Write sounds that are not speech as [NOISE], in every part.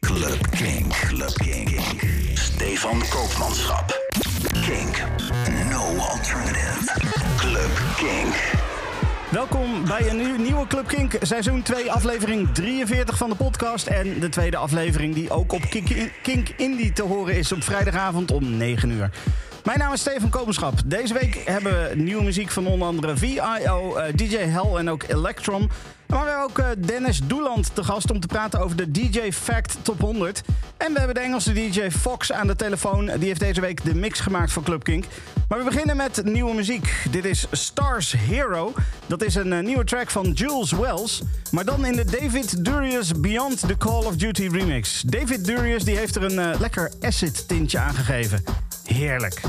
Club Kink. Club Kink. Stefan Koopmanschap. Kink. No alternative. Club Kink. Welkom bij een nieuw- nieuwe Club Kink, seizoen 2, aflevering 43 van de podcast. En de tweede aflevering die ook op Kink, Indie te horen is op vrijdagavond om 9 uur. Mijn naam is Steven Kopenschap. Deze week hebben we nieuwe muziek van onder andere VIO, eh, DJ Hell en ook Electron. We hebben ook eh, Dennis Doeland te gast om te praten over de DJ Fact Top 100. En we hebben de Engelse DJ Fox aan de telefoon. Die heeft deze week de mix gemaakt voor Club Kink. Maar we beginnen met nieuwe muziek. Dit is Stars Hero. Dat is een eh, nieuwe track van Jules Wells. Maar dan in de David Durius Beyond the Call of Duty remix. David Durius die heeft er een eh, lekker acid tintje aangegeven. Heerlijk.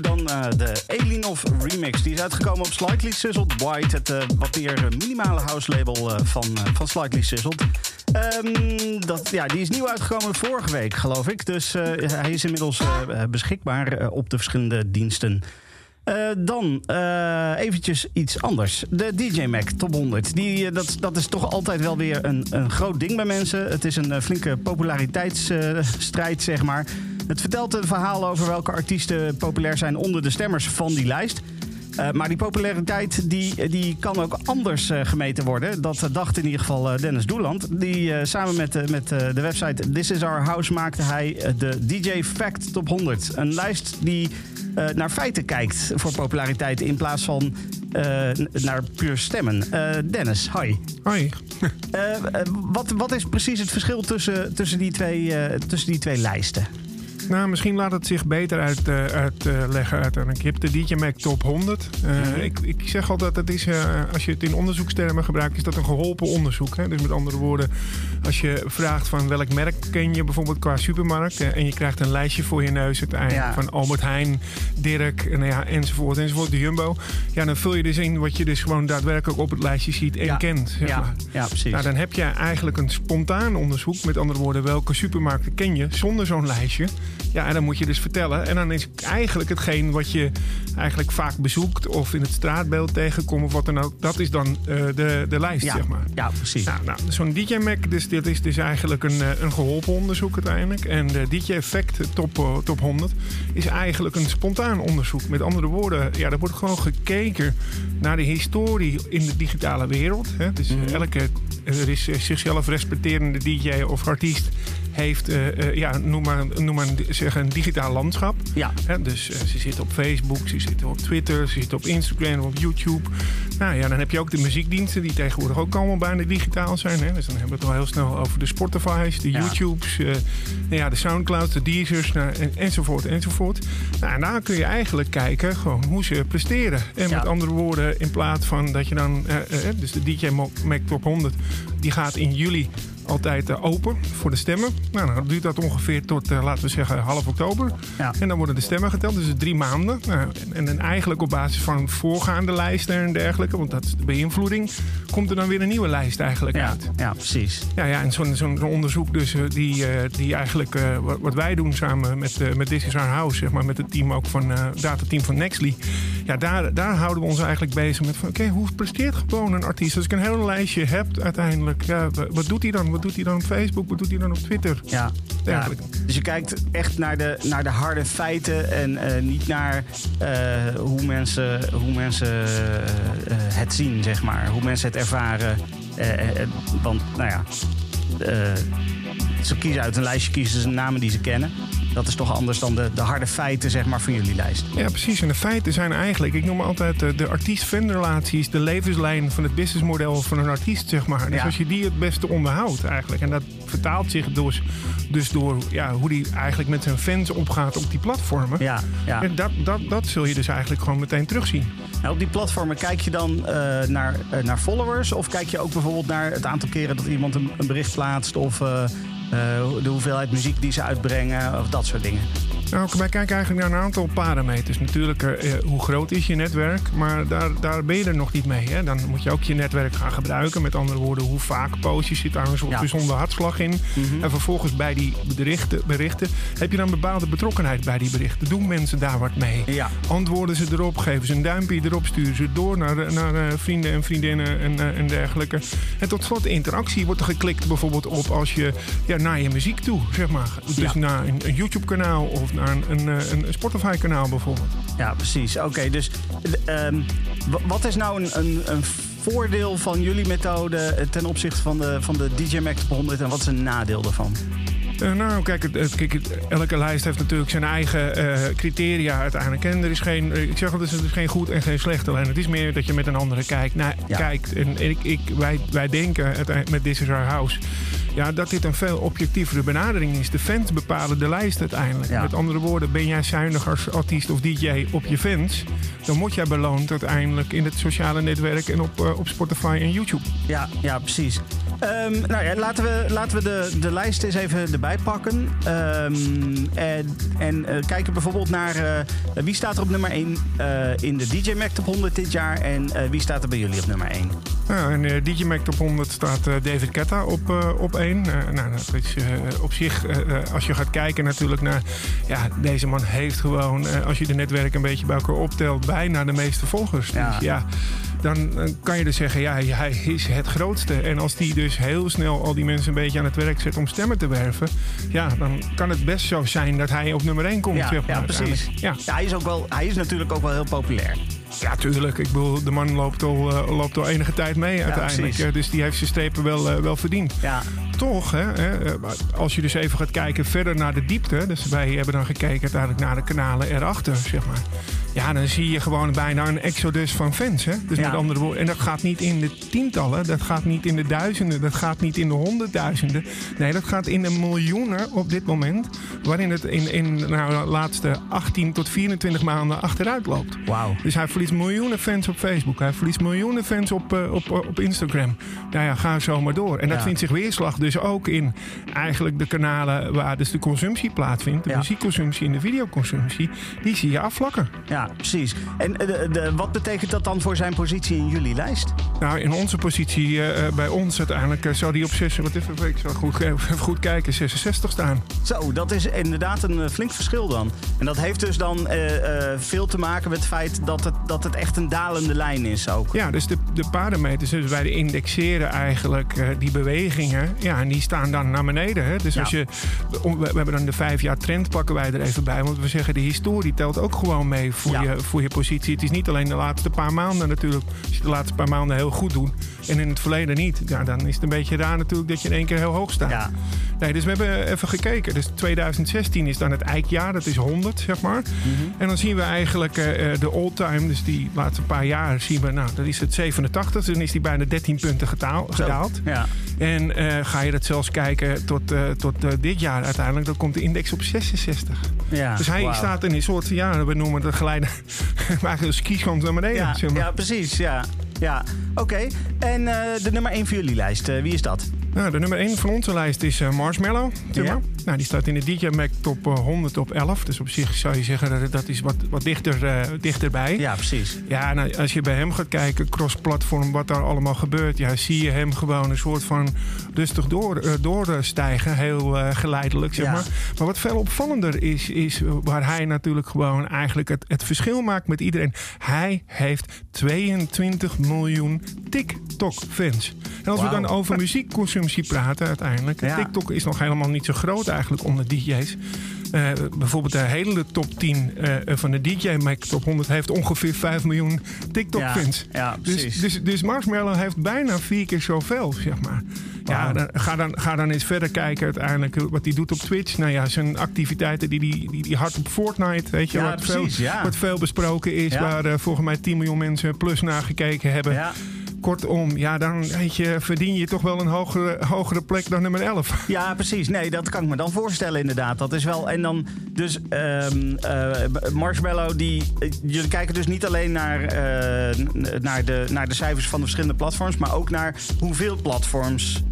Dan de Elinov remix. Die is uitgekomen op Slightly Sizzled White. Het wat meer minimale house label van, van Slightly Sizzled. Um, dat, ja, die is nieuw uitgekomen vorige week, geloof ik. Dus hij is inmiddels beschikbaar op de verschillende diensten. Uh, dan uh, eventjes iets anders. De DJ Mac Top 100. Die, dat, dat is toch altijd wel weer een, een groot ding bij mensen. Het is een flinke populariteitsstrijd, zeg maar. Het vertelt een verhaal over welke artiesten populair zijn onder de stemmers van die lijst. Uh, maar die populariteit die, die kan ook anders uh, gemeten worden. Dat dacht in ieder geval uh, Dennis Doeland. Die samen met, met de website This Is Our House maakte hij de DJ Fact Top 100. Een lijst die naar feiten kijkt voor populariteit in plaats van naar puur stemmen. Dennis, hoi. Hoi. wat, wat is precies het verschil tussen, tussen, die, twee, tussen die twee lijsten? Nou, misschien laat het zich beter uitleggen uit, uh, uiteindelijk. Je hebt de DJ Mac Top 100. Uh, mm ik, ik zeg altijd, dat is, uh, als je het in onderzoekstermen gebruikt, is dat een geholpen onderzoek. Hè? Dus met andere woorden, als je vraagt van welk merk ken je bijvoorbeeld qua supermarkt... en je krijgt een lijstje voor je neus uiteindelijk van Albert Heijn, Dirk nou ja, enzovoort, enzovoort, de Jumbo. Ja, dan vul je dus in wat je dus gewoon daadwerkelijk op het lijstje ziet en kent. Zeg ja. ja, precies. Nou, dan heb je eigenlijk een spontaan onderzoek. Met andere woorden, welke supermarkten ken je zonder zo'n lijstje... Ja, en dan moet je dus vertellen. En dan is eigenlijk hetgeen wat je eigenlijk vaak bezoekt of in het straatbeeld tegenkomt of wat dan ook. Dat is dan uh, de, de lijst, ja. zeg maar. Ja, precies. Nou, nou, Zo'n DJ-Mac, dus, dit is dus eigenlijk een, eh, een geholpen onderzoek uiteindelijk. En de DJ-effect top, uh, top 100 is eigenlijk een spontaan onderzoek. Met andere woorden, ja, er wordt gewoon gekeken naar de historie in de digitale wereld. Hè. Dus mm -hmm. elke er is zichzelf respecterende DJ of artiest heeft, uh, uh, ja, noem maar, noem maar zeg, een digitaal landschap. Ja. dus uh, ze zitten op Facebook, ze zitten op Twitter, ze zitten op Instagram, op YouTube. Nou ja, dan heb je ook de muziekdiensten die tegenwoordig ook allemaal bijna digitaal zijn. Hè? Dus dan hebben we het al heel snel over de Spotify's, de ja. YouTubes, nou ja, de Soundclouds, de Deezers nou, en, enzovoort enzovoort. Nou, en daar kun je eigenlijk kijken gewoon hoe ze presteren. En ja. met andere woorden, in plaats van dat je dan, dus de DJ Mac Top 100, die gaat in juli altijd uh, open voor de stemmen. Nou, dan duurt dat ongeveer tot, uh, laten we zeggen, half oktober. Ja. En dan worden de stemmen geteld, dus drie maanden. Nou, en, en, eigenlijk op basis van voorgaande lijsten en dergelijke, want dat is de beïnvloeding, komt er dan weer een nieuwe lijst eigenlijk ja. uit. Ja, precies. Ja, ja en zo'n zo'n onderzoek dus, uh, die, die eigenlijk, wat, wat, wij doen samen met, met This Is Our House, zeg maar, met het team ook van, datateam van Nextly. Ja, daar, daar houden we ons eigenlijk bezig met van, oké, hoe presteert gewoon een artiest? Als ik een hele lijstje heb uiteindelijk, ja, wat doet hij dan? Wat doet hij dan op Facebook? Wat doet hij dan op Twitter? Ja, ja. Dus je kijkt echt naar de, naar de harde feiten en uh, niet naar uh, hoe mensen, hoe mensen uh, het zien, zeg maar. Hoe mensen het ervaren. want, nou ja, ze kiezen uit een lijstje, kiezen ze namen die ze kennen. Dat is toch anders dan de, de harde feiten zeg maar, van jullie lijst. Ja, precies. En de feiten zijn eigenlijk, ik noem altijd de, de artiest-fan-relaties, de levenslijn van het businessmodel van een artiest, zeg maar. Dus ja. als je die het beste onderhoudt eigenlijk. En dat vertaalt zich dus, dus door ja, hoe die eigenlijk met zijn fans omgaat op die platformen. Ja, ja. En dat, dat, dat zul je dus eigenlijk gewoon meteen terugzien. Nou, op die platformen kijk je dan uh, naar, uh, naar followers? Of kijk je ook bijvoorbeeld naar het aantal keren dat iemand een, een bericht plaatst? Of de hoeveelheid muziek die ze uitbrengen? Of dat soort dingen? Nou, wij kijken eigenlijk naar een aantal parameters. Natuurlijk, uh, hoe groot is je netwerk? Maar daar, daar ben je er nog niet mee. Hè? Dan moet je ook je netwerk gaan gebruiken. Met andere woorden, hoe vaak post je? Zit daar een soort ja. hartslag in? Mhm. En vervolgens bij die berichten, berichten heb je dan bepaalde betrokkenheid bij die berichten. Doen mensen daar wat mee? Ja. Antwoorden ze erop? Geven ze een duimpje erop? Sturen ze door naar, naar uh, vrienden en vriendinnen en, uh, en dergelijke? En tot slot, interactie wordt er geklikt bijvoorbeeld op als je ja, naar je muziek toe, zeg maar. Dus Ja. naar een, een YouTube-kanaal of naar een, een, eh, een Spotify-kanaal bijvoorbeeld. Ja, precies. Oké, dus um, wat is nou een, een, een, voordeel van jullie methode ten opzichte van de, van de DJ Max 100 en wat is een nadeel daarvan? Uh, nou, kijk, het, het, kijk het, elke lijst heeft natuurlijk zijn eigen uh, criteria uiteindelijk. En er is geen, ik zeg altijd, er is geen goed en geen slecht. Alleen het is meer dat je met een andere kijkt. Ja. kijkt. En ik, ik, wij, wij denken met This Is Our House ja, dat dit een veel objectievere benadering is. De fans bepalen de lijst uiteindelijk. Met andere woorden, ben jij zuinig als artiest of DJ op je fans, dan word jij beloond uiteindelijk in het sociale netwerk en op, eh, op Spotify en YouTube. Ja, ja precies. Ehm, nou ja, laten we, laten we de, de lijst eens even erbij pakken. Ehm, en en eh, kijken bijvoorbeeld naar eh, wie staat er op nummer 1 in de DJ Mac Top 100 dit jaar en wie staat er bij jullie op nummer 1? ja in de DJ Mac Top 100 staat David Ketta op, op 1. Eh, nou, dat is eh, op zich, eh, als je gaat kijken natuurlijk naar... Ja, deze man heeft gewoon, als je de netwerken een beetje bij elkaar optelt... bijna de meeste volgers. Ja. Dus ja, dan kan je dus zeggen, ja, hij is het grootste. En als die dus heel snel al die mensen een beetje aan het werk zet om stemmen te werven... ja, dan kan het best zo zijn dat hij op nummer 1 komt. Ja, ja precies. Ja. ja. hij, is ook wel, hij is natuurlijk ook wel heel populair. Ja, tuurlijk. Ik bedoel, de man loopt al, eh, loopt al enige tijd mee uiteindelijk. Eh, dus die heeft zijn strepen wel, eh, wel verdiend. Ja, Toch, hè, hè, als je dus even gaat kijken verder naar de diepte. Dus wij hebben dan gekeken uiteindelijk naar de kanalen erachter, zeg maar. Ja, dan zie je gewoon bijna een exodus van fans. Hè? Dus Ja. met andere woorden, en dat gaat niet in de tientallen, dat gaat niet in de duizenden, dat gaat niet in de honderdduizenden. Nee, dat gaat in de miljoenen op dit moment. Waarin het in, in nou, de laatste 18 tot 24 maanden achteruit loopt. wauw. Dus hij verliest miljoenen fans op Facebook. Hij verliest miljoenen fans op, eh, op, op Instagram. Nou ja, ga zo maar door. En dat Ja. vindt zich weerslag dus ook in eigenlijk de kanalen waar dus de consumptie plaatsvindt. De Ja. muziekconsumptie en de videoconsumptie. Die zie je afvlakken. Ja, precies. En eh, de, de- wat betekent dat dan voor zijn positie in jullie lijst? Nou, in onze positie, eh, bij ons uiteindelijk, zou die op 6, wat even, ik zal goed, even [LAUGHS] goed kijken, 66 staan. Zo, dat is inderdaad een flink verschil dan. En dat heeft dus dan veel te maken met het feit dat het, dat het echt een dalende lijn is ook. Ja, dus de, de parameters, dus wij indexeren eigenlijk eh, die bewegingen. Ja, en die staan dan naar beneden. Hè? Dus Ja. als je, we, we hebben dan de vijf jaar trend pakken wij er even bij. Want we zeggen de historie telt ook gewoon mee voor, Ja. je, voor je positie. Het is niet alleen de laatste paar maanden natuurlijk. Als je de laatste paar maanden heel goed doet en in het verleden niet. Ja, dan is het een beetje raar natuurlijk dat je in één keer heel hoog staat. Ja. Nee, dus we hebben even gekeken. Dus 2016 is dan het eikjaar, dat is 100, zeg maar. En dan zien we eigenlijk eh, eh, de all-time, dus die laatste paar jaar zien we, nou, dat is het 87. Dan is die bijna 13 punten getaal- gedaald. Ja. En eh, ga je dat zelfs kijken tot, eh, tot eh, dit jaar uiteindelijk, dan komt de index op 66. Ja, Dus hij staat in een soort, ja, we noemen het een geleide, [LAUGHS] maar een skischans naar beneden. Ja, zeg maar. ja, precies. Ja. Ja. Oké. En eh, de nummer 1 voor jullie lijst, eh, wie is dat? Nou, de nummer 1 van onze lijst is eh, Marshmallow. Ja. Nou, die staat in de DJ Mac top eh, 100 op 11. Dus op zich zou je zeggen dat dat is wat, wat dichter, eh, dichterbij. Ja, precies. Ja, nou, als je bij hem gaat kijken, cross-platform, wat daar allemaal gebeurt, ja, zie je hem gewoon een soort van rustig door, eh, doorstijgen. Heel geleidelijk, zeg Ja. maar. Maar wat veel opvallender is, is waar hij natuurlijk gewoon eigenlijk het, het verschil maakt met iedereen. Hij heeft 22 miljoen TikTok-fans. En als we dan over muziekconsumptie praten uiteindelijk. Ja. TikTok is nog helemaal niet zo groot eigenlijk onder DJ's. Eh, bijvoorbeeld de hele top 10 eh, van de DJ Mac Top 100 heeft ongeveer 5 miljoen TikTok-fans. Ja, ja, dus, precies. dus, dus Marshmallow heeft bijna vier keer zoveel, zeg maar. Ja, dan, ga, dan, ga dan eens verder kijken uiteindelijk wat hij doet op Twitch. Nou ja, zijn activiteiten die die, die, die hard op Fortnite, weet je. Ja, wat, precies, veel, ja. wat veel besproken is. Waar eh, volgens mij 10 miljoen mensen plus naar gekeken hebben. Kortom, ja, dan je, verdien je toch wel een hogere, hogere plek dan nummer 11. [LAUGHS] Ja, precies. Nee, dat kan ik me dan voorstellen inderdaad. Dat is wel... En dan dus ehm eh, Marshmallow, die... eh, jullie kijken dus niet alleen naar, eh, naar, de, naar de cijfers van de verschillende platforms... maar ook naar hoeveel platforms...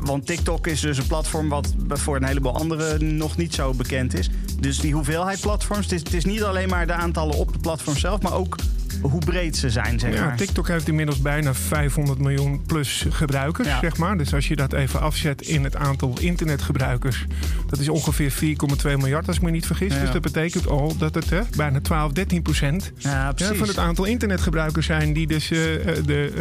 want TikTok is dus een platform wat voor een heleboel anderen nog niet zo bekend is. Dus die hoeveelheid platforms, het is, het is niet alleen maar de aantallen op de platform zelf, maar ook hoe breed ze zijn, zeg Ja, maar. TikTok heeft inmiddels bijna 500 miljoen plus gebruikers, Ja. zeg maar. Dus als je dat even afzet in het aantal internetgebruikers... dat is ongeveer 4,2 miljard, als ik me niet vergis. Ja. Dus dat betekent al dat het hè, bijna 12, 13 procent Ja, ja, van het aantal internetgebruikers zijn... die dus eh, eh, de,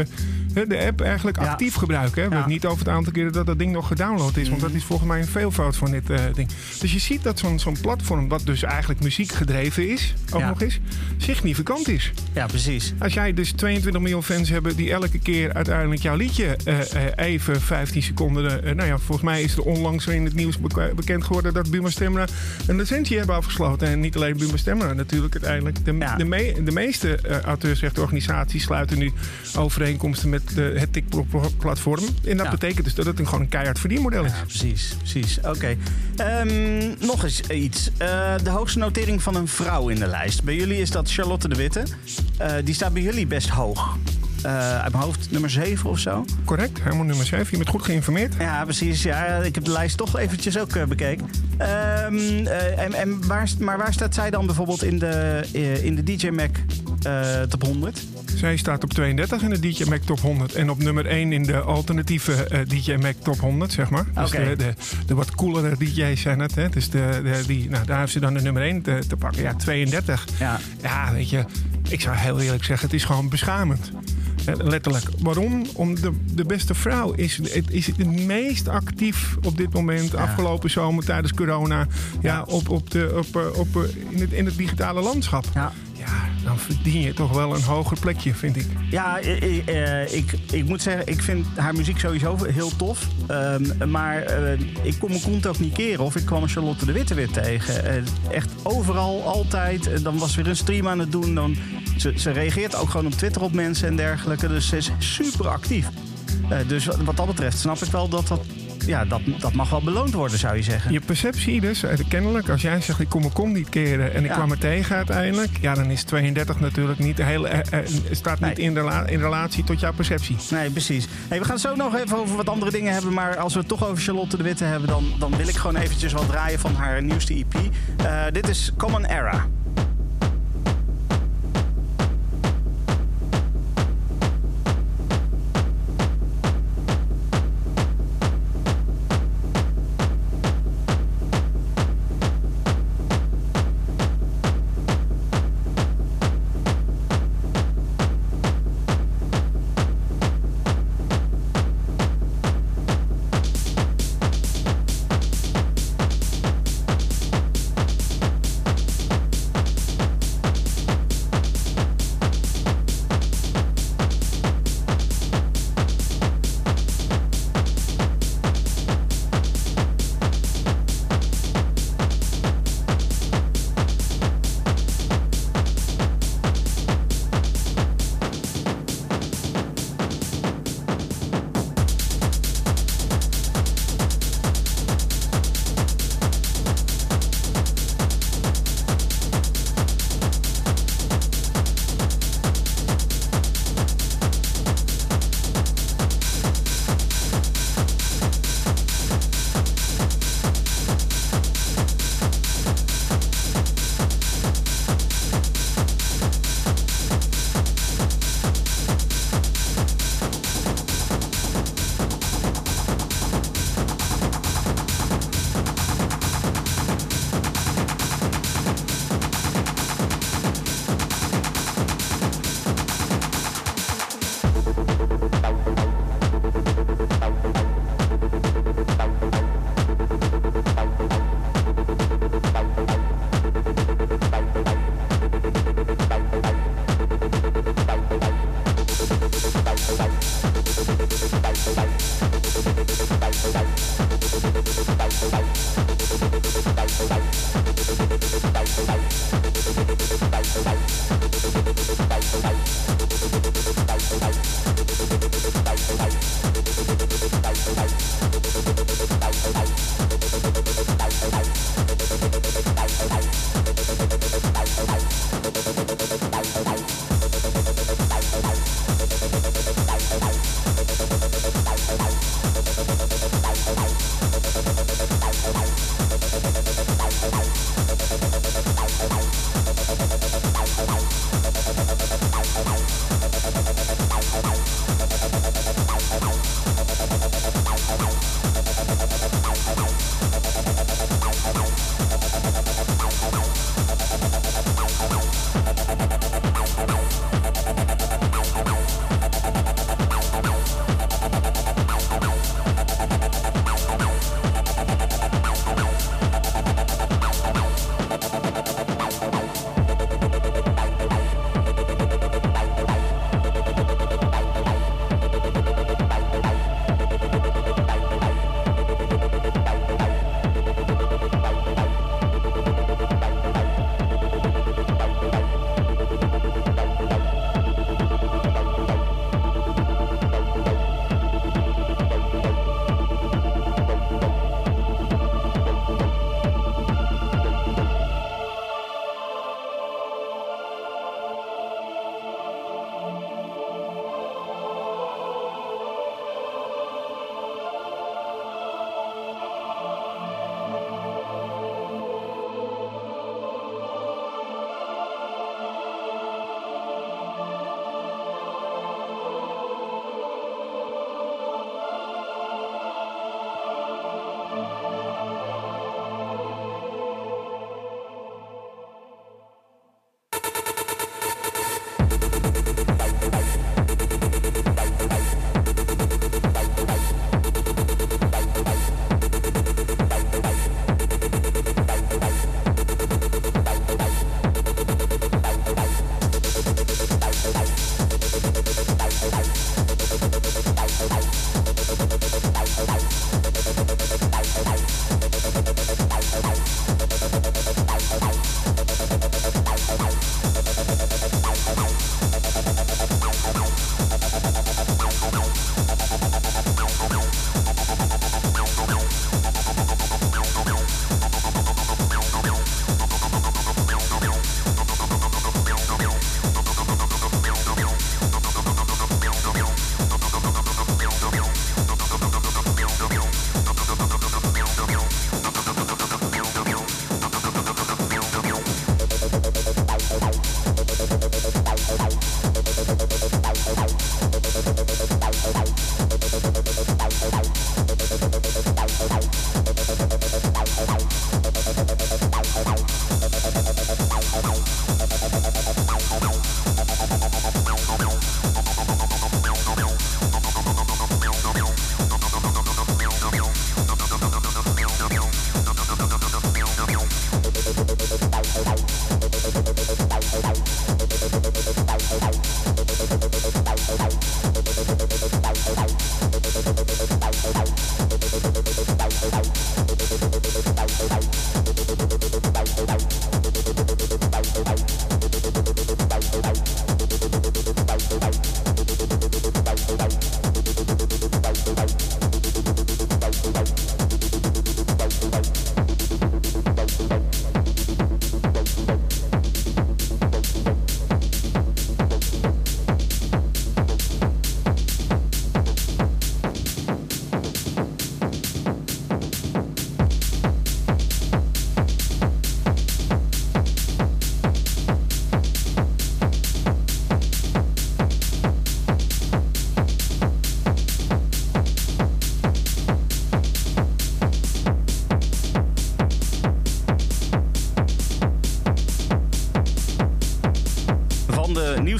eh, de app eigenlijk Ja. actief gebruiken. Hè. We Ja. hebben het niet over het aantal keren dat dat ding nog gedownload is. Want dat is volgens mij een veelvoud van dit ding. Dus je ziet dat zo'n zo'n platform, wat dus eigenlijk muziek gedreven is... ook Ja. nog eens, significant is. Ja. Ja, precies. Als jij dus 22 miljoen fans hebt die elke keer uiteindelijk jouw liedje eh, eh, even 15 seconden. eh, nou ja, volgens mij is er onlangs weer in het nieuws bek- bekend geworden dat Buma Stemra een licentie hebben afgesloten. En niet alleen Buma Stemra natuurlijk uiteindelijk. De, Ja. de, me- de meeste auteursrechtenorganisaties sluiten nu overeenkomsten met de, het TikTok-platform. En dat Ja. betekent dus dat het een, gewoon een keihard verdienmodel is. Ja, precies, precies. Oké. Ehm, nog eens iets. De hoogste notering van een vrouw in de lijst. Bij jullie is dat Charlotte de Witte. Eh, die staat bij jullie best hoog. Eh, uit mijn hoofd nummer 7 of zo. Correct, helemaal nummer 7. Je bent goed geïnformeerd. Ja, precies. Ja, ik heb de lijst toch eventjes ook eh, bekeken. Eh, en, en waar, maar waar staat zij dan bijvoorbeeld in de, in de DJ Mac top 100? Zij staat op 32 in de DJ Mac Top 100. En op nummer 1 in de alternatieve eh, DJ Mac Top 100, zeg maar. Dus de, de, de wat coolere DJ's zijn het. Hè? Dus de, de, die, nou, daar heeft ze dan de nummer 1 te, te pakken. Ja, 32. Ja. Ja, weet je, ik zou heel eerlijk zeggen, het is gewoon beschamend. Eh, Letterlijk. Waarom? Om de, de beste vrouw is, het is het meest actief op dit moment, afgelopen zomer tijdens corona, ja, op, op de, op, eh, op, eh, in, het, in het digitale landschap. Ja. Ja, dan verdien je toch wel een hoger plekje, vind ik. Ja, ik, ik, ik moet zeggen, ik vind haar muziek sowieso heel tof. Ehm, maar ik kon mijn kont ook niet keren of ik kwam Charlotte de Witte weer tegen. Echt overal, altijd. Dan was weer een stream aan het doen. Dan, ze, ze reageert ook gewoon op Twitter op mensen en dergelijke. Dus ze is super actief. Eh, dus wat dat betreft snap ik wel dat dat, ja, dat dat mag wel beloond worden, zou je zeggen. Je perceptie dus, eh, kennelijk, als jij zegt ik kon mijn kont niet keren en ik Ja. kwam er tegen uiteindelijk, ja, dan is 32 natuurlijk niet heel, eh, eh, staat niet Nee. in, in relatie tot jouw perceptie. Nee, precies. Hey, we gaan het zo nog even over wat andere dingen hebben. Maar als we het toch over Charlotte de Witte hebben, dan, dan wil ik gewoon eventjes wat draaien van haar nieuwste EP. Dit is Common Era.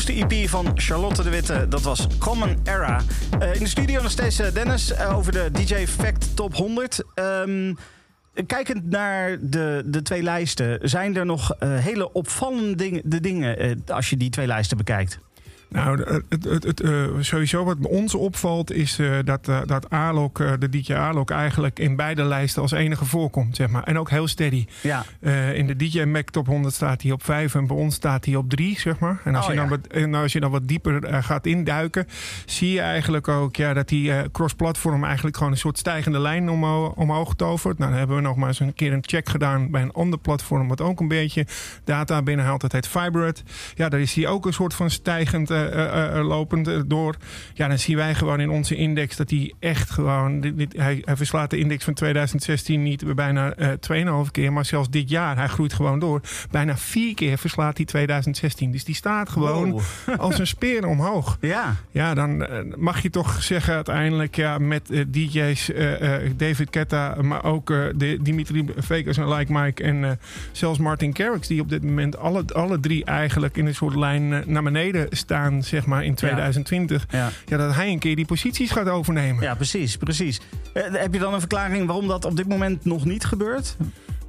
Nieuwste EP van Charlotte de Witte. Dat was Common Era. Uh, in de studio nog steeds Dennis uh, over de DJ Fact Top 100. Um, kijkend naar de, de twee lijsten, zijn er nog hele opvallende de dingen als je die twee lijsten bekijkt? Nou, het, het, het, uh, sowieso wat ons opvalt is uh, dat, uh, dat Alok, de DJ Alok eigenlijk in beide lijsten als enige voorkomt, zeg maar. En ook heel steady. Ja. in de DJ Mac Top 100 staat hij op 5 en bij ons staat hij op 3, zeg maar. En als, oh, je, dan ja. wat, en als je dan wat dieper gaat induiken, zie je eigenlijk ook ja, dat die cross-platform eigenlijk gewoon een soort stijgende lijn omhoog, omhoog tovert. Nou, dan hebben we nog maar eens een keer een check gedaan bij een ander platform wat ook een beetje data binnenhaalt. Dat heet Fibered. Ja, daar is hij ook een soort van stijgend lopend door. Ja, dan zien wij gewoon in onze index dat hij echt gewoon. Dit, dit, hij, hij, verslaat de index van 2016 niet bijna uh, 2,5 keer, maar zelfs dit jaar. Hij groeit gewoon door. Bijna vier keer verslaat hij 2016. Dus die staat gewoon wow. [LAUGHS] als een speer omhoog. Ja, ja dan mag je toch zeggen uiteindelijk ja, met DJ's David Ketta, maar ook Dimitri Vegas en Like Mike en zelfs Martin Garrix, die op dit moment alle, alle drie eigenlijk in een soort lijn naar beneden staan zeg maar in 2020. Ja. Ja. dat hij een keer die posities gaat overnemen. Ja, precies, precies. Uh, heb je dan een verklaring waarom dat op dit moment nog niet gebeurt?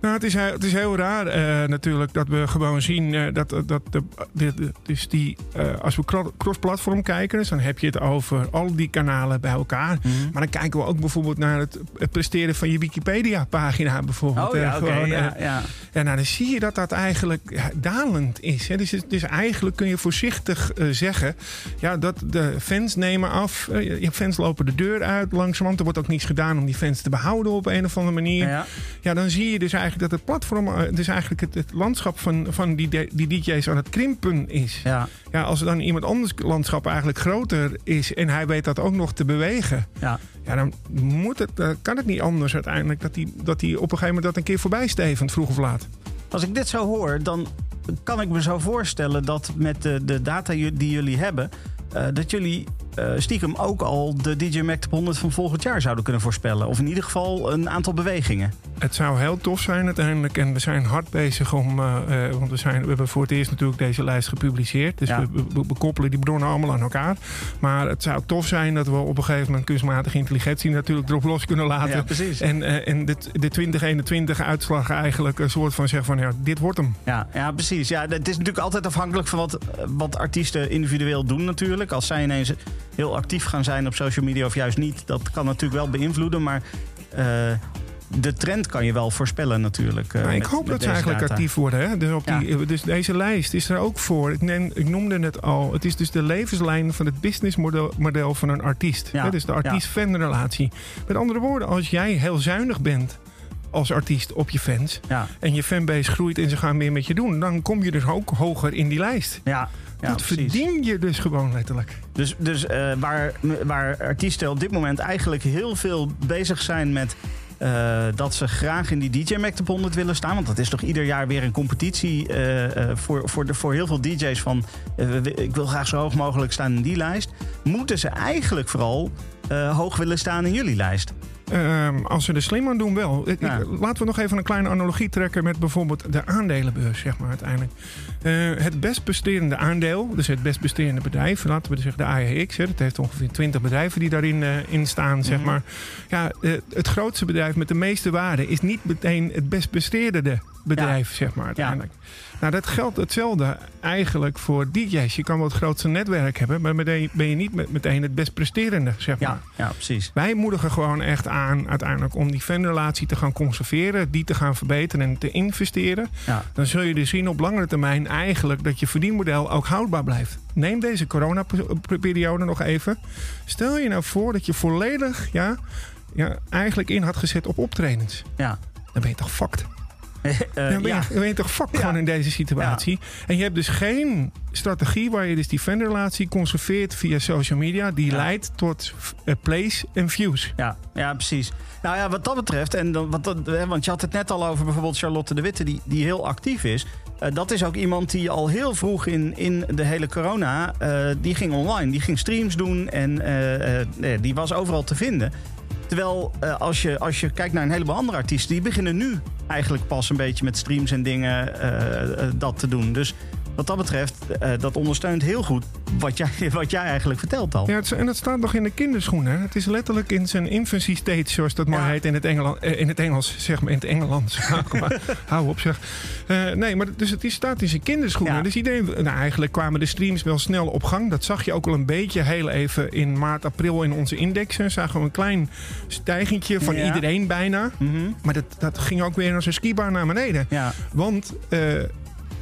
Nou, het is, het is heel raar uh, natuurlijk dat we gewoon zien uh, dat, dat de, de, de, dus die, uh, als we cross-platform kijken, dus dan heb je het over al die kanalen bij elkaar. Mhm. Mm -hmm. Maar dan kijken we ook bijvoorbeeld naar het, het presteren van je Wikipedia-pagina bijvoorbeeld. Oh ja. Okay, ja, ja. ja, nou dan zie je dat dat eigenlijk dalend is. Hè. Dus, dus eigenlijk kun je voorzichtig zeggen ja, dat de fans nemen af. je fans lopen de deur uit langzamerhand. Er wordt ook niets gedaan om die fans te behouden op een of andere manier. Ja, ja dan zie je dus eigenlijk dat het platform, dus eigenlijk het, het landschap van, van die, die DJ's aan het krimpen is. Ja. ja, als er dan iemand anders landschap eigenlijk groter is en hij weet dat ook nog te bewegen. Ja. Ja, dan moet het, uh, kan het niet anders uiteindelijk dat hij dat die op een gegeven moment dat een keer voorbij stevend, vroeg of laat. Als ik dit zo hoor, dan kan ik me zo voorstellen dat met de, de data die jullie hebben, uh, dat jullie uh, stiekem ook al de DJ Mac Top 100 van volgend jaar zouden kunnen voorspellen. Of in ieder geval een aantal bewegingen. Het zou heel tof zijn uiteindelijk. En we zijn hard bezig om... Uh, uh, want we, zijn, we hebben voor het eerst natuurlijk deze lijst gepubliceerd. Dus Ja. we, we, we koppelen die bronnen allemaal aan elkaar. Maar het zou tof zijn dat we op een gegeven moment kunstmatige intelligentie natuurlijk erop los kunnen laten. Ja, precies. En, en de, de 2021 uitslag eigenlijk een soort van zeggen van ja, dit wordt hem. Ja, ja precies. Ja, het is natuurlijk altijd afhankelijk van wat, wat artiesten individueel doen natuurlijk. Als zij ineens heel actief gaan zijn op social media of juist niet, dat kan natuurlijk wel beïnvloeden. Maar uh, de trend kan je wel voorspellen natuurlijk. Uh, Nou, ik met- hoop met dat ze eigenlijk data. actief worden. Hè? Dus, op Ja. die, dus deze lijst is er ook voor. Ik, neem, ik noemde het al. Het is dus de levenslijn van het businessmodel model van een artiest. Ja. Hè? Dus de artiest-fan relatie. Met andere woorden, als jij heel zuinig bent als artiest op je fans... Ja, en je fanbase groeit en ze gaan meer met je doen... dan kom je dus ook hoger in die lijst. ja, ja dat precies. verdien je dus gewoon letterlijk. Dus, dus eh, waar, waar artiesten op dit moment eigenlijk heel veel bezig zijn met. eh, dat ze graag in die DJ Mac Top 100 willen staan. Want dat is toch ieder jaar weer een competitie eh, voor, voor, de, voor heel veel DJ's van... ik wil graag zo hoog mogelijk staan in die lijst. Moeten ze eigenlijk vooral hoog willen staan in jullie lijst? Ehm, als ze er slim aan doen, wel. Ja. ik- laten we nog even een kleine analogie trekken met bijvoorbeeld de aandelenbeurs, zeg maar uiteindelijk. Eh, het best presterende aandeel, dus het best presterende bedrijf, laten we dus zeggen de AEX, hè, dat heeft ongeveer 20 bedrijven die daarin eh, in staan, zeg Mhm. maar. Ja, eh, het grootste bedrijf met de meeste waarde is niet meteen het best presterende bedrijf, zeg maar uiteindelijk. Nou, dat geldt hetzelfde eigenlijk voor DJ's. Je kan wel het grootste netwerk hebben, maar meteen ben je niet met- meteen het best presterende, zeg maar. Ja, ja precies. Wij moedigen gewoon echt aan uiteindelijk om die fanrelatie te gaan conserveren, die te gaan verbeteren en te investeren. Ja. Dan zul je dus zien op langere termijn eigenlijk dat je verdienmodel ook houdbaar blijft. Neem deze coronaperiode nog even. Stel je nou voor dat je volledig ja, ja, eigenlijk in had gezet op optredens. Ja. Dan ben je toch fucked? [LAUGHS] Eh, Dan ben, ja. je, dan ben je toch fucked Ja. gewoon in deze situatie. En je hebt dus geen strategie waar je dus die fanrelatie conserveert via social media. Die leidt tot eh, plays en views. Ja, ja, precies. Nou ja, wat dat betreft, en dan, wat dat, want je had het net al over bijvoorbeeld Charlotte de Witte, die, die heel actief is. Eh, dat is ook iemand die al heel vroeg in, in de hele corona, die ging online, die ging streams doen en die was overal te vinden. Terwijl eh, als, je, als je kijkt naar een heleboel andere artiesten, die beginnen nu eigenlijk pas een beetje met streams en dingen eh, eh, dat te doen. Dus wat dat betreft, eh, dat ondersteunt heel goed wat jij, [LAUGHS] wat jij eigenlijk vertelt al. Ja, het, en dat staat nog in de kinderschoenen. Het is letterlijk in zijn infancy stage, zoals dat maar heet in het, Engeland, eh, in het Engels. Zeg maar, in het Engelands. [LAUGHS] Maar Hou op, zeg. Eh, nee, maar dus het is, staat in zijn kinderschoenen. Ja. Dus iedereen, nou, eigenlijk kwamen de streams wel snel op gang. Dat zag je ook al een beetje heel even in maart, april in onze indexen. Zagen we een klein stijgingje van Ja. iedereen bijna. Mhm. Maar dat, dat ging ook weer als een skibar naar beneden. Ja, Want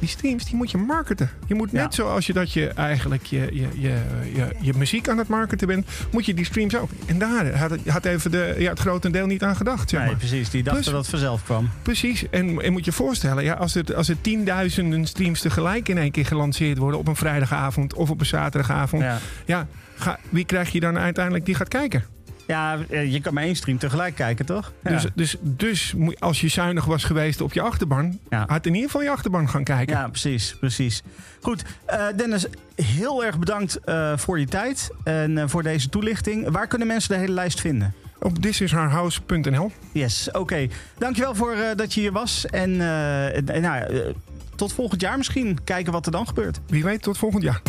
die streams, die moet je marketen. Je moet net Ja. zoals je dat je eigenlijk je, je, je, je, je muziek aan het marketen bent, moet je die streams ook. En daar had, had even de, ja, het grotendeel niet aan gedacht. Zeg nee, precies. Die dachten Plus- dat het vanzelf kwam. Precies. En, en moet je voorstellen, ja, als, er, als er tienduizenden streams tegelijk in één keer gelanceerd worden op een vrijdagavond of op een zaterdagavond. Ja, Ja. ga, wie krijg je dan uiteindelijk die gaat kijken? Ja, eh, je kan maar één stream tegelijk kijken, toch? Ja. Dus, dus, dus als je zuinig was geweest op je achterban, Ja. had in ieder geval je achterban gaan kijken. Ja, precies, precies. Goed, eh, Dennis, heel erg bedankt eh, voor je tijd en voor deze toelichting. Waar kunnen mensen de hele lijst vinden? Op thisisherhouse.nl. Yes, oké. Dankjewel voor dat je hier was. En nou, tot volgend jaar misschien. Kijken wat er dan gebeurt. Wie weet, tot volgend jaar.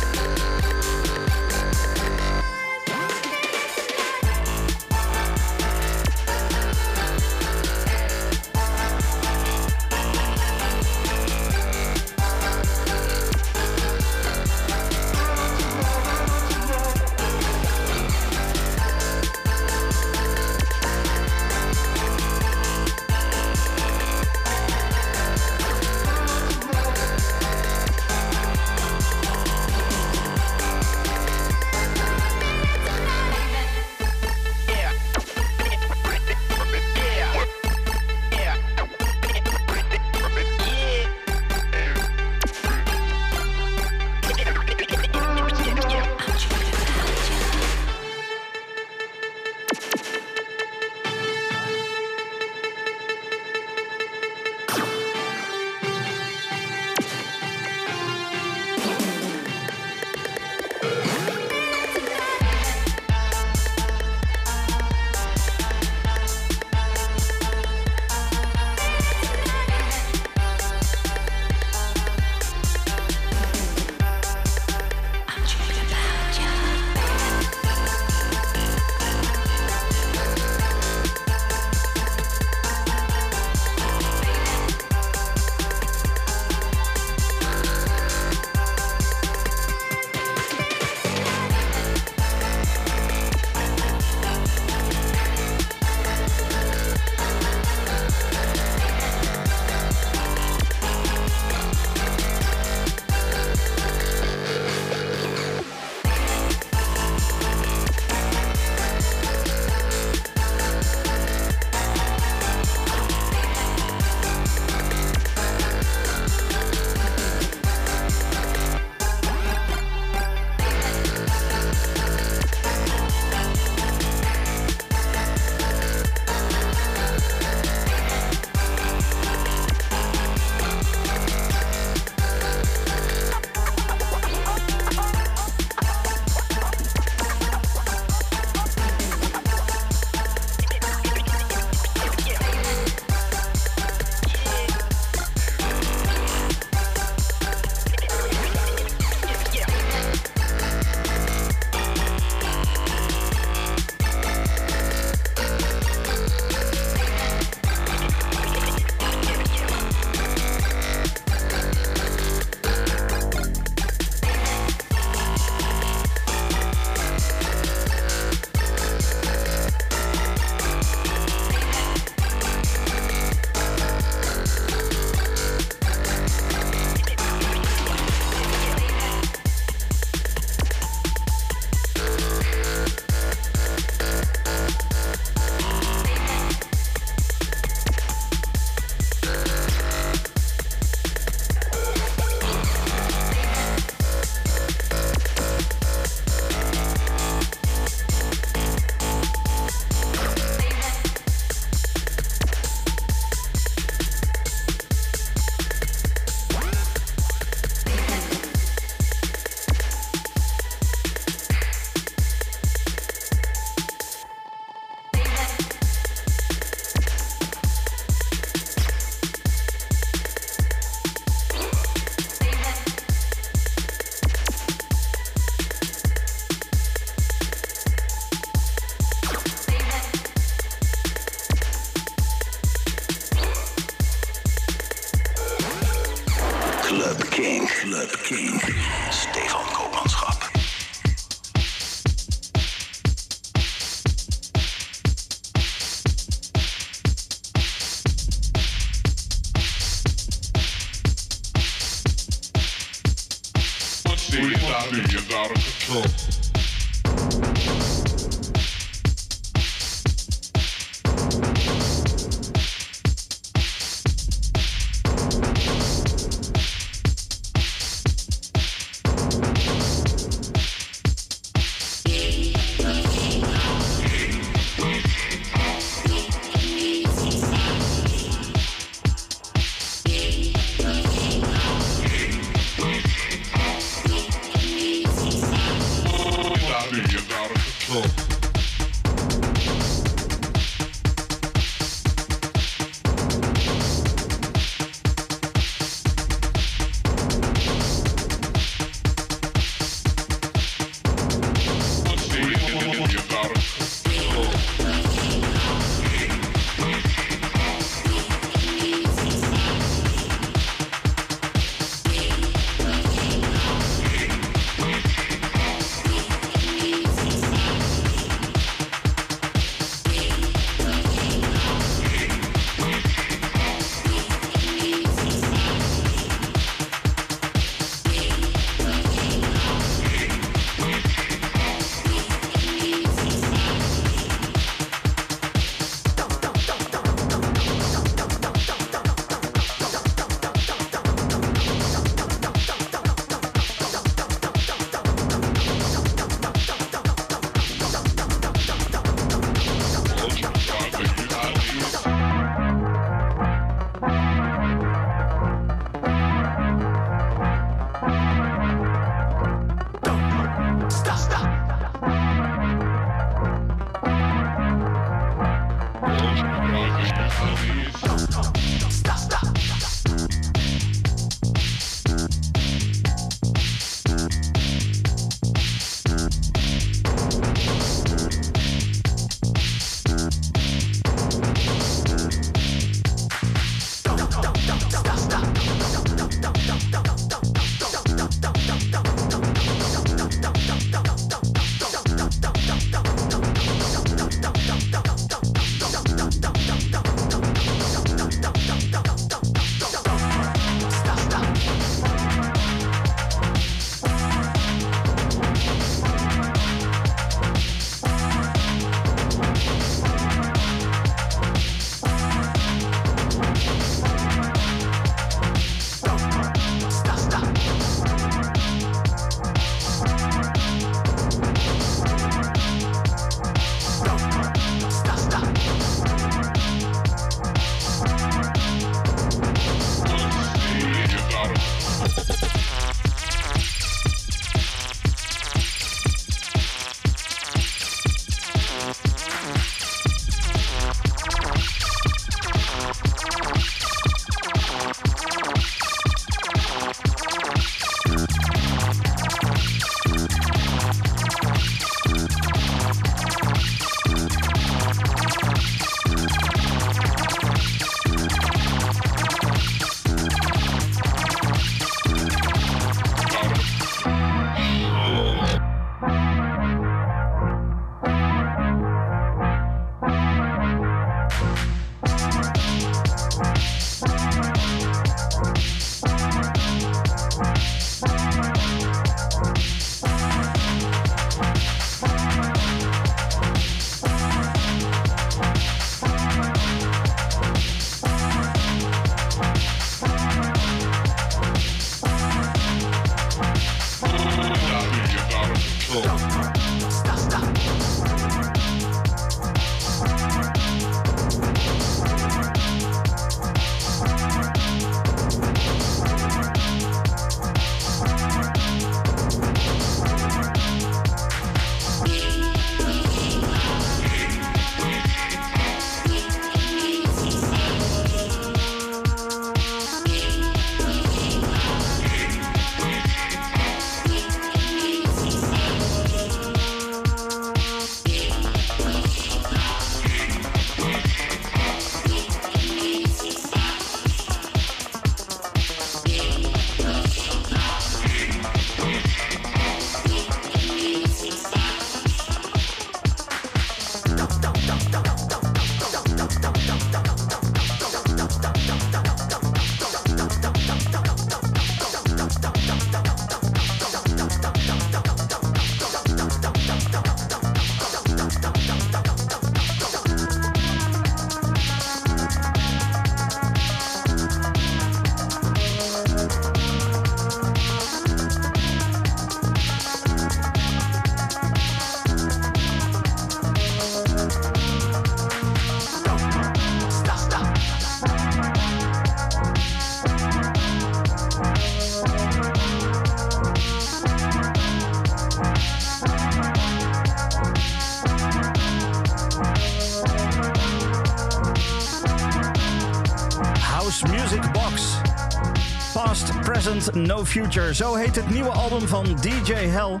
No Future. Zo heet het nieuwe album van DJ Hell.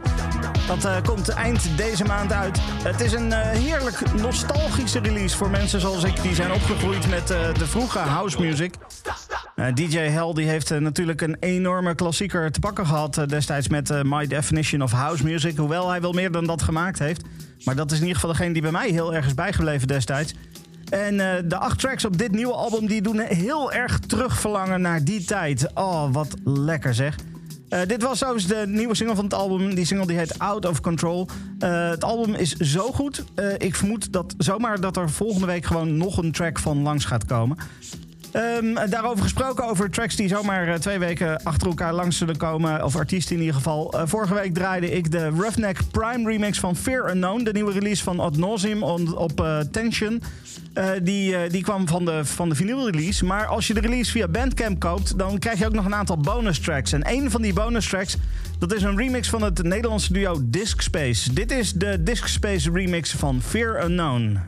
Dat uh, komt eind deze maand uit. Het is een uh, heerlijk nostalgische release voor mensen zoals ik... die zijn opgegroeid met uh, de vroege house music. DJ Hell die heeft natuurlijk een enorme klassieker te pakken gehad... destijds met My Definition of House Music. Hoewel hij wel meer dan dat gemaakt heeft. Maar dat is in ieder geval degene die bij mij heel erg is bijgebleven destijds. En uh, de acht tracks op dit nieuwe album die doen heel erg terugverlangen naar die tijd. Oh, wat lekker zeg. Uh, dit was trouwens de nieuwe single van het album. Die single die heet Out of Control. Uh, het album is zo goed. ik vermoed dat zomaar dat er volgende week gewoon nog een track van langs gaat komen. Um, daarover gesproken, over tracks die zomaar uh, twee weken achter elkaar langs zullen komen. Of artiesten in ieder geval. Uh, vorige week draaide ik de Roughneck Prime remix van Fear Unknown. De nieuwe release van Ad Nauseam op uh, Tension. die, die kwam van de, van de vinyl release. Maar als je de release via Bandcamp koopt, dan krijg je ook nog een aantal bonus tracks. En een van die bonus tracks, dat is een remix van het Nederlandse duo Disc Space. Dit is de Disc Space remix van Fear Unknown.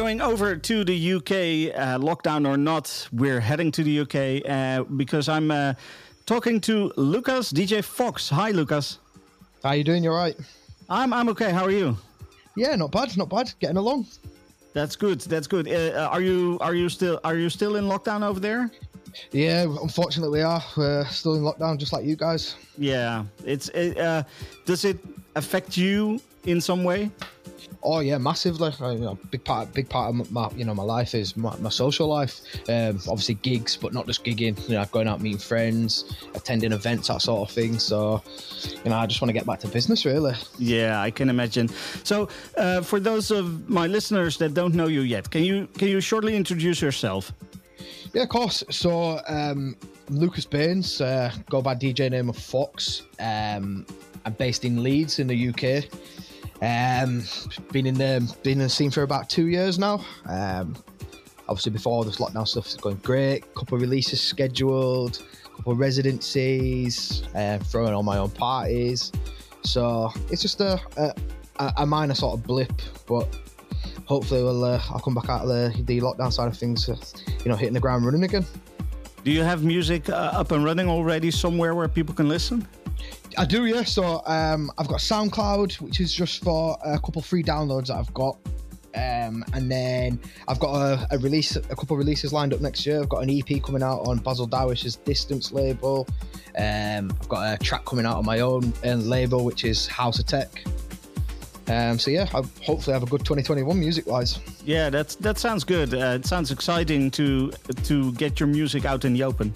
Going over to the UK, uh, lockdown or not. We're heading to the UK uh, because I'm uh, talking to Lucas, DJ Fox. Hi, Lucas. How you doing? You all right? I'm I'm okay. How are you? Yeah, not bad, not bad. Getting along. That's good. That's good. Uh, are you are you still are you still in lockdown over there? Yeah, unfortunately we are. We're still in lockdown, just like you guys. Yeah. It's it, uh, does it affect you in some way? Oh yeah, massively. You know, big part, big part of my, you know my life is my, my social life. Um, obviously gigs, but not just gigging. You know, going out meeting friends, attending events, that sort of thing. So, you know, I just want to get back to business, really. Yeah, I can imagine. So, uh, for those of my listeners that don't know you yet, can you can you shortly introduce yourself? Yeah, of course. So, um, Lucas Baines, uh, go by DJ name of Fox. Um, I'm based in Leeds in the UK. Um, been in the been in the scene for about two years now. Um, obviously, before this lockdown stuff is going great. Couple of releases scheduled, couple residencies, uh, throwing on my own parties. So it's just a, a a minor sort of blip, but hopefully we'll uh, I'll come back out of the, the lockdown side of things, uh, you know, hitting the ground running again. Do you have music uh, up and running already somewhere where people can listen? I do, yeah. So um, I've got SoundCloud, which is just for a couple free downloads that I've got. Um, and then I've got a, a, release, a couple releases lined up next year. I've got an EP coming out on Basil Darwish's Distance label. Um, I've got a track coming out on my own uh, label, which is House of Tech. Um, so yeah, I hopefully have a good 2021 music wise. Yeah, that's that sounds good. Uh, it sounds exciting to to get your music out in the open.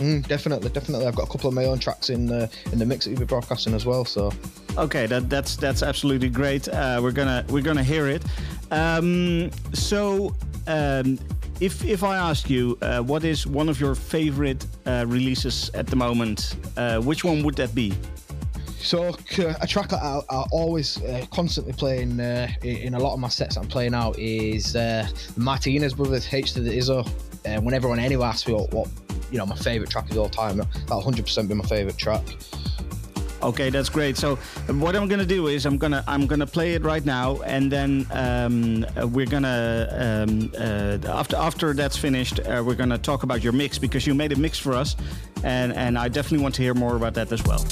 Mm, definitely, definitely. I've got a couple of my own tracks in the in the mix that you'll be broadcasting as well. So, okay, that, that's that's absolutely great. Uh, we're gonna we're gonna hear it. Um, so, um, if if I ask you, uh, what is one of your favorite uh, releases at the moment? Uh, which one would that be? So a track that I, I always uh, constantly playing uh, in a lot of my sets I'm playing out is uh, Martinez Brothers H to the Izzo. Uh, whenever anyone anywhere asks me what, what you know my favorite track of all time, that'll 100% be my favorite track. Okay, that's great. So what I'm gonna do is I'm gonna I'm gonna play it right now, and then um, we're gonna um, uh, after after that's finished, uh, we're gonna talk about your mix because you made a mix for us, and and I definitely want to hear more about that as well.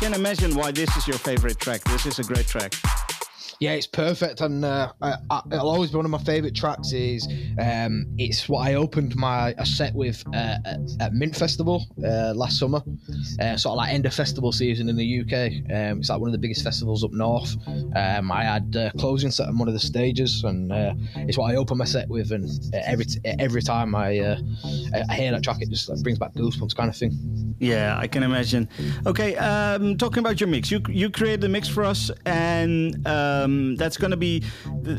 Can imagine why this is your favorite track. This is a great track. Yeah, it's perfect, and uh, I, it'll always be one of my favourite tracks. Is um, it's what I opened my a set with uh, at, at Mint Festival uh, last summer, uh, sort of like end of festival season in the UK. Um, it's like one of the biggest festivals up north. Um, I had uh, closing set on one of the stages, and uh, it's what I open my set with. And every every time I I hear that track, it just like, brings back goosebumps, kind of thing. Yeah, I can imagine. Okay, um, talking about your mix, you you created the mix for us, and um, that's going to be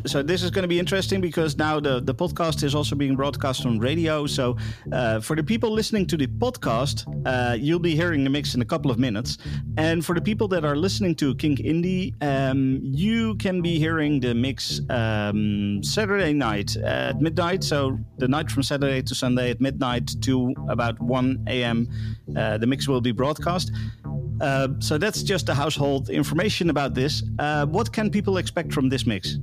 so. This is going to be interesting because now the the podcast is also being broadcast on radio. So uh, for the people listening to the podcast, uh, you'll be hearing the mix in a couple of minutes, and for the people that are listening to Kink Indie, um, you can be hearing the mix um, Saturday night at midnight. So the night from Saturday to Sunday at midnight to about one a.m. Uh, the mix will be broadcast. Uh, so that's just the household information about this. Uh, what can people expect from this mix?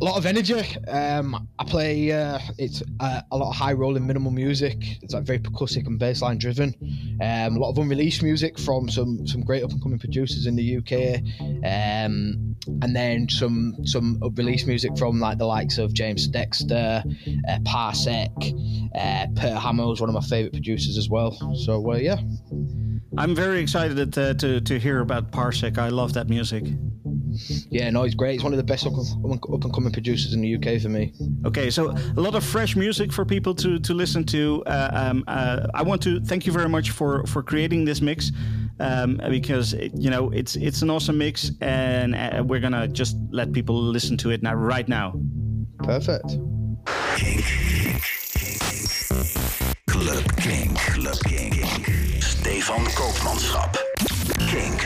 A lot of energy. Um, I play. Uh, it's uh, a lot of high rolling minimal music. It's like very percussive and bassline driven. Um, a lot of unreleased music from some some great up and coming producers in the UK. Um, and then some some release music from like the likes of James Dexter, uh, Parsec, uh, Per is one of my favorite producers as well. So yeah, I'm very excited uh, to to hear about Parsec. I love that music. Yeah, no, he's great. He's one of the best up, up and coming producers in the UK for me. Okay, so a lot of fresh music for people to to listen to. Uh, um, uh, I want to thank you very much for for creating this mix um, because it, you know it's it's an awesome mix, and uh, we're gonna just let people listen to it now right now. Perfect. Club Kink, Club Kink. Stefan Koopmanschap. Kink,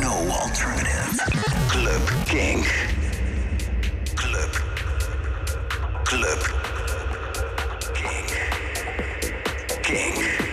no alternative. Club Kink. Club. Club. Kink. Kink.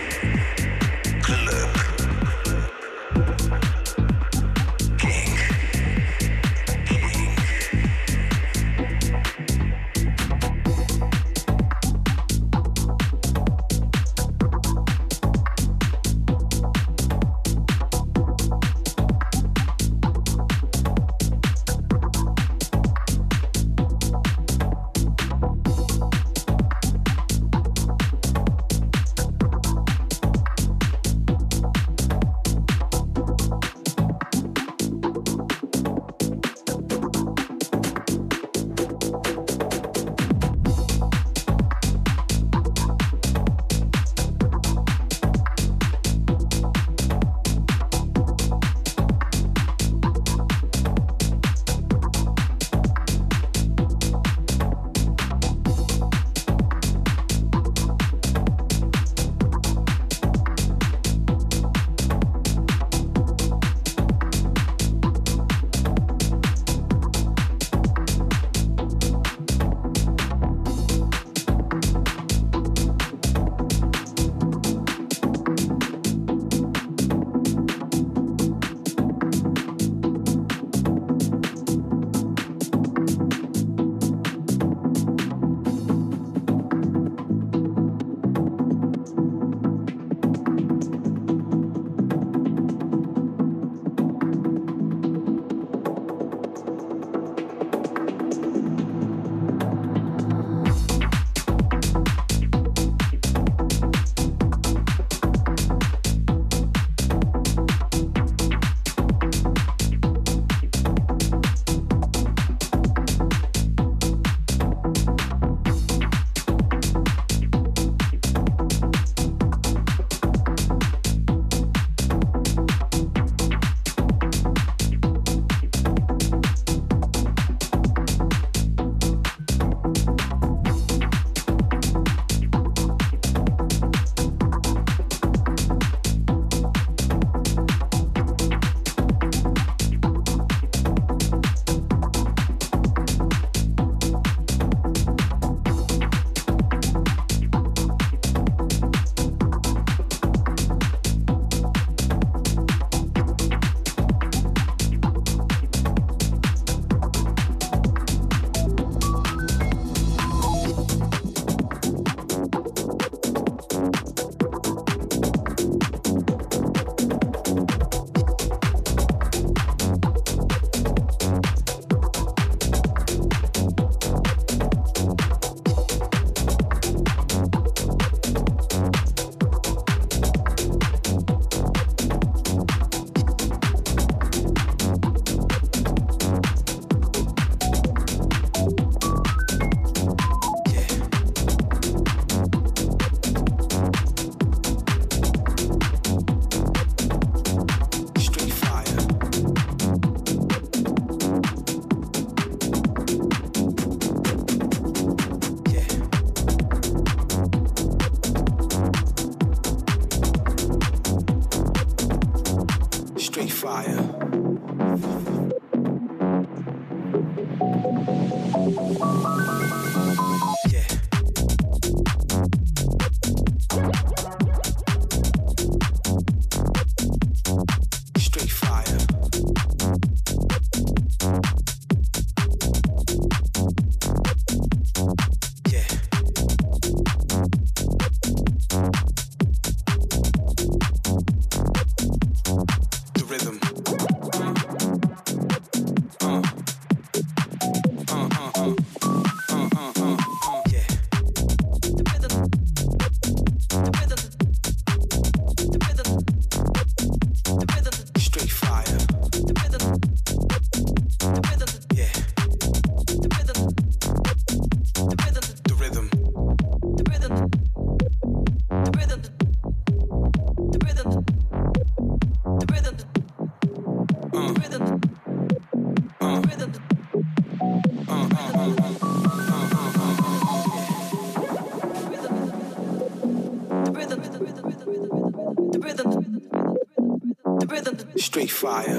Fire.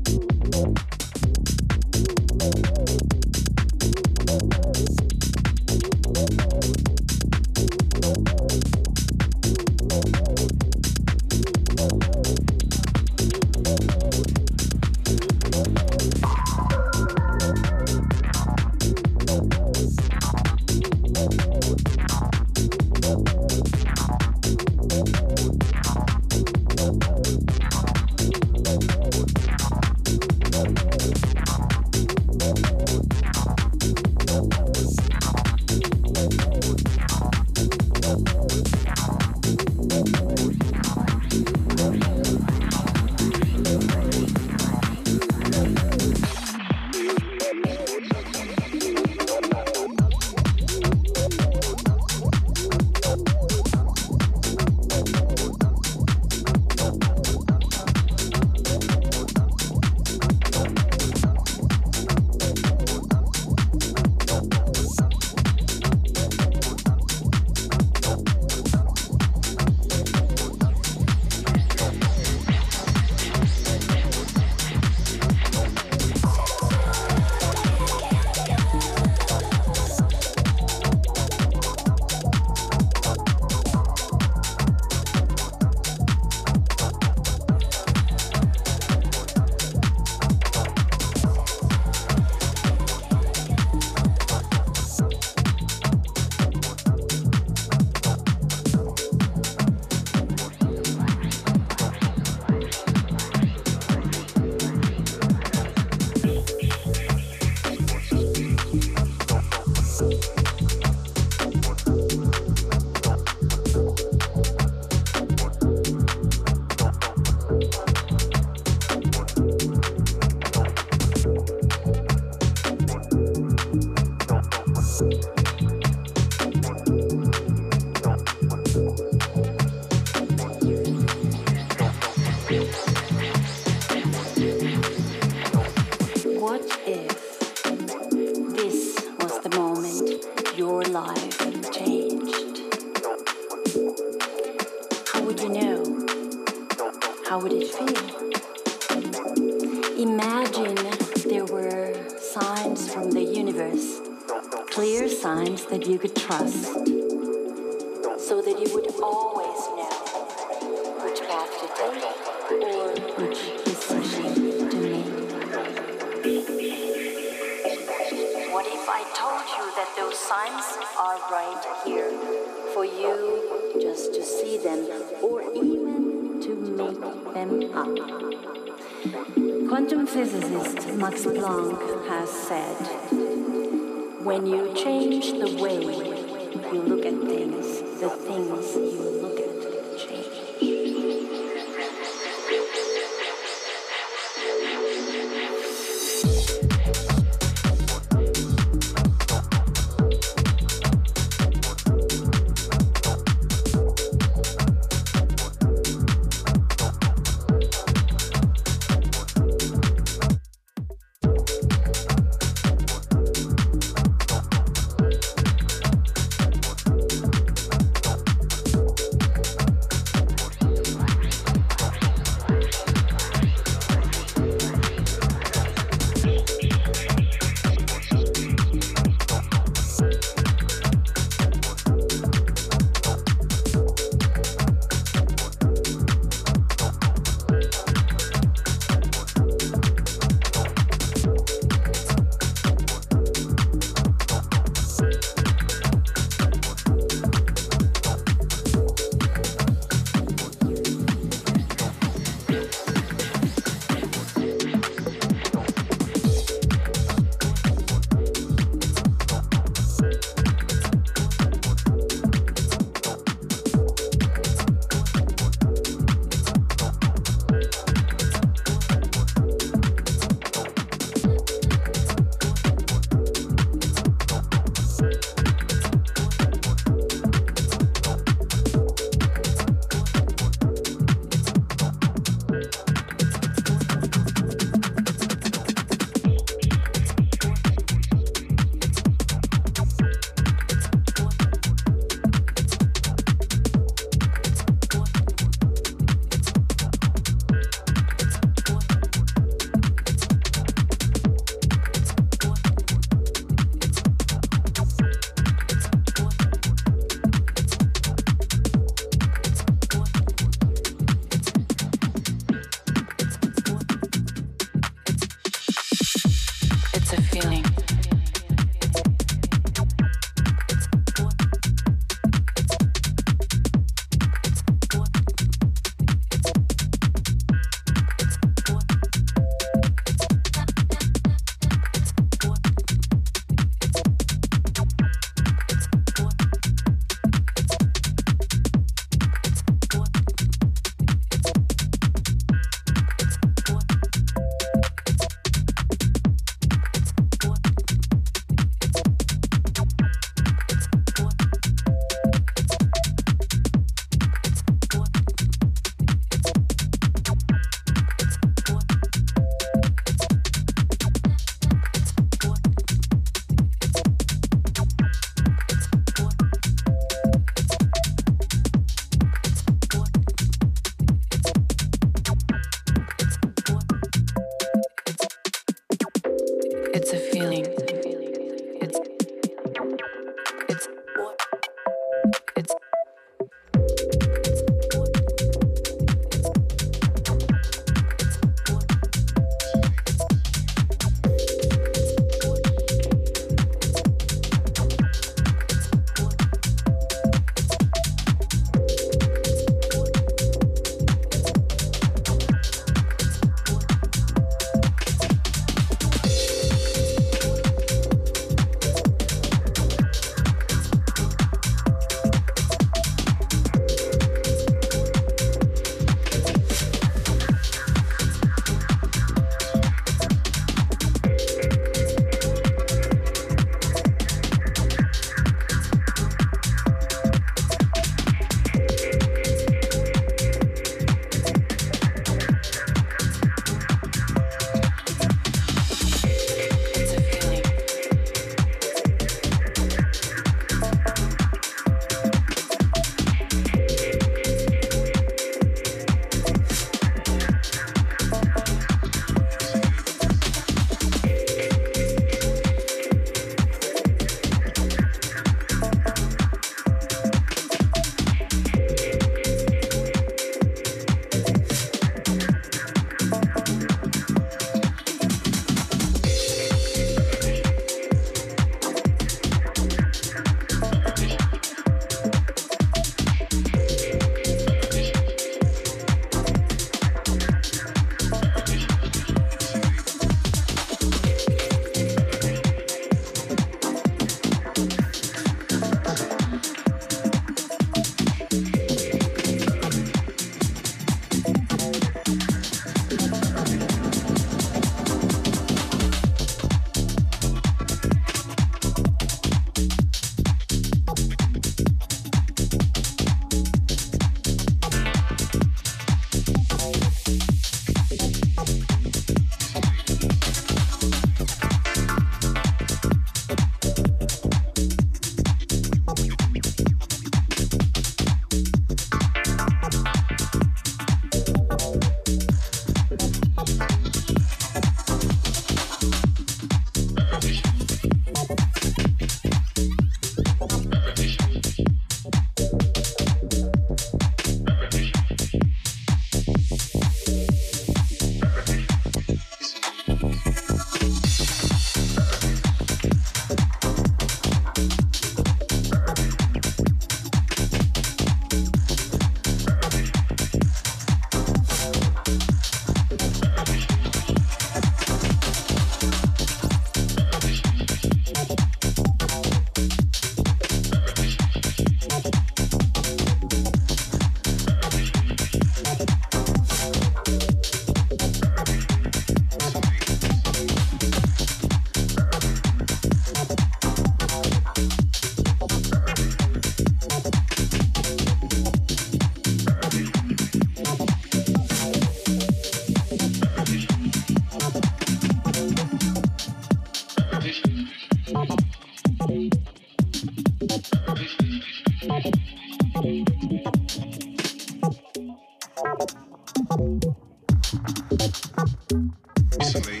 Recently,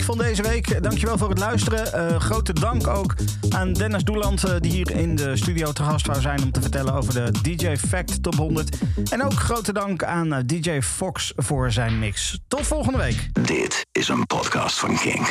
Van deze week. Dankjewel voor het luisteren. Eh, grote dank ook aan Dennis Doeland, eh, die hier in de studio te gast zou zijn om te vertellen over de DJ Fact Top 100. En ook grote dank aan eh, DJ Fox voor zijn mix. Tot volgende week. Dit is een podcast van Kink.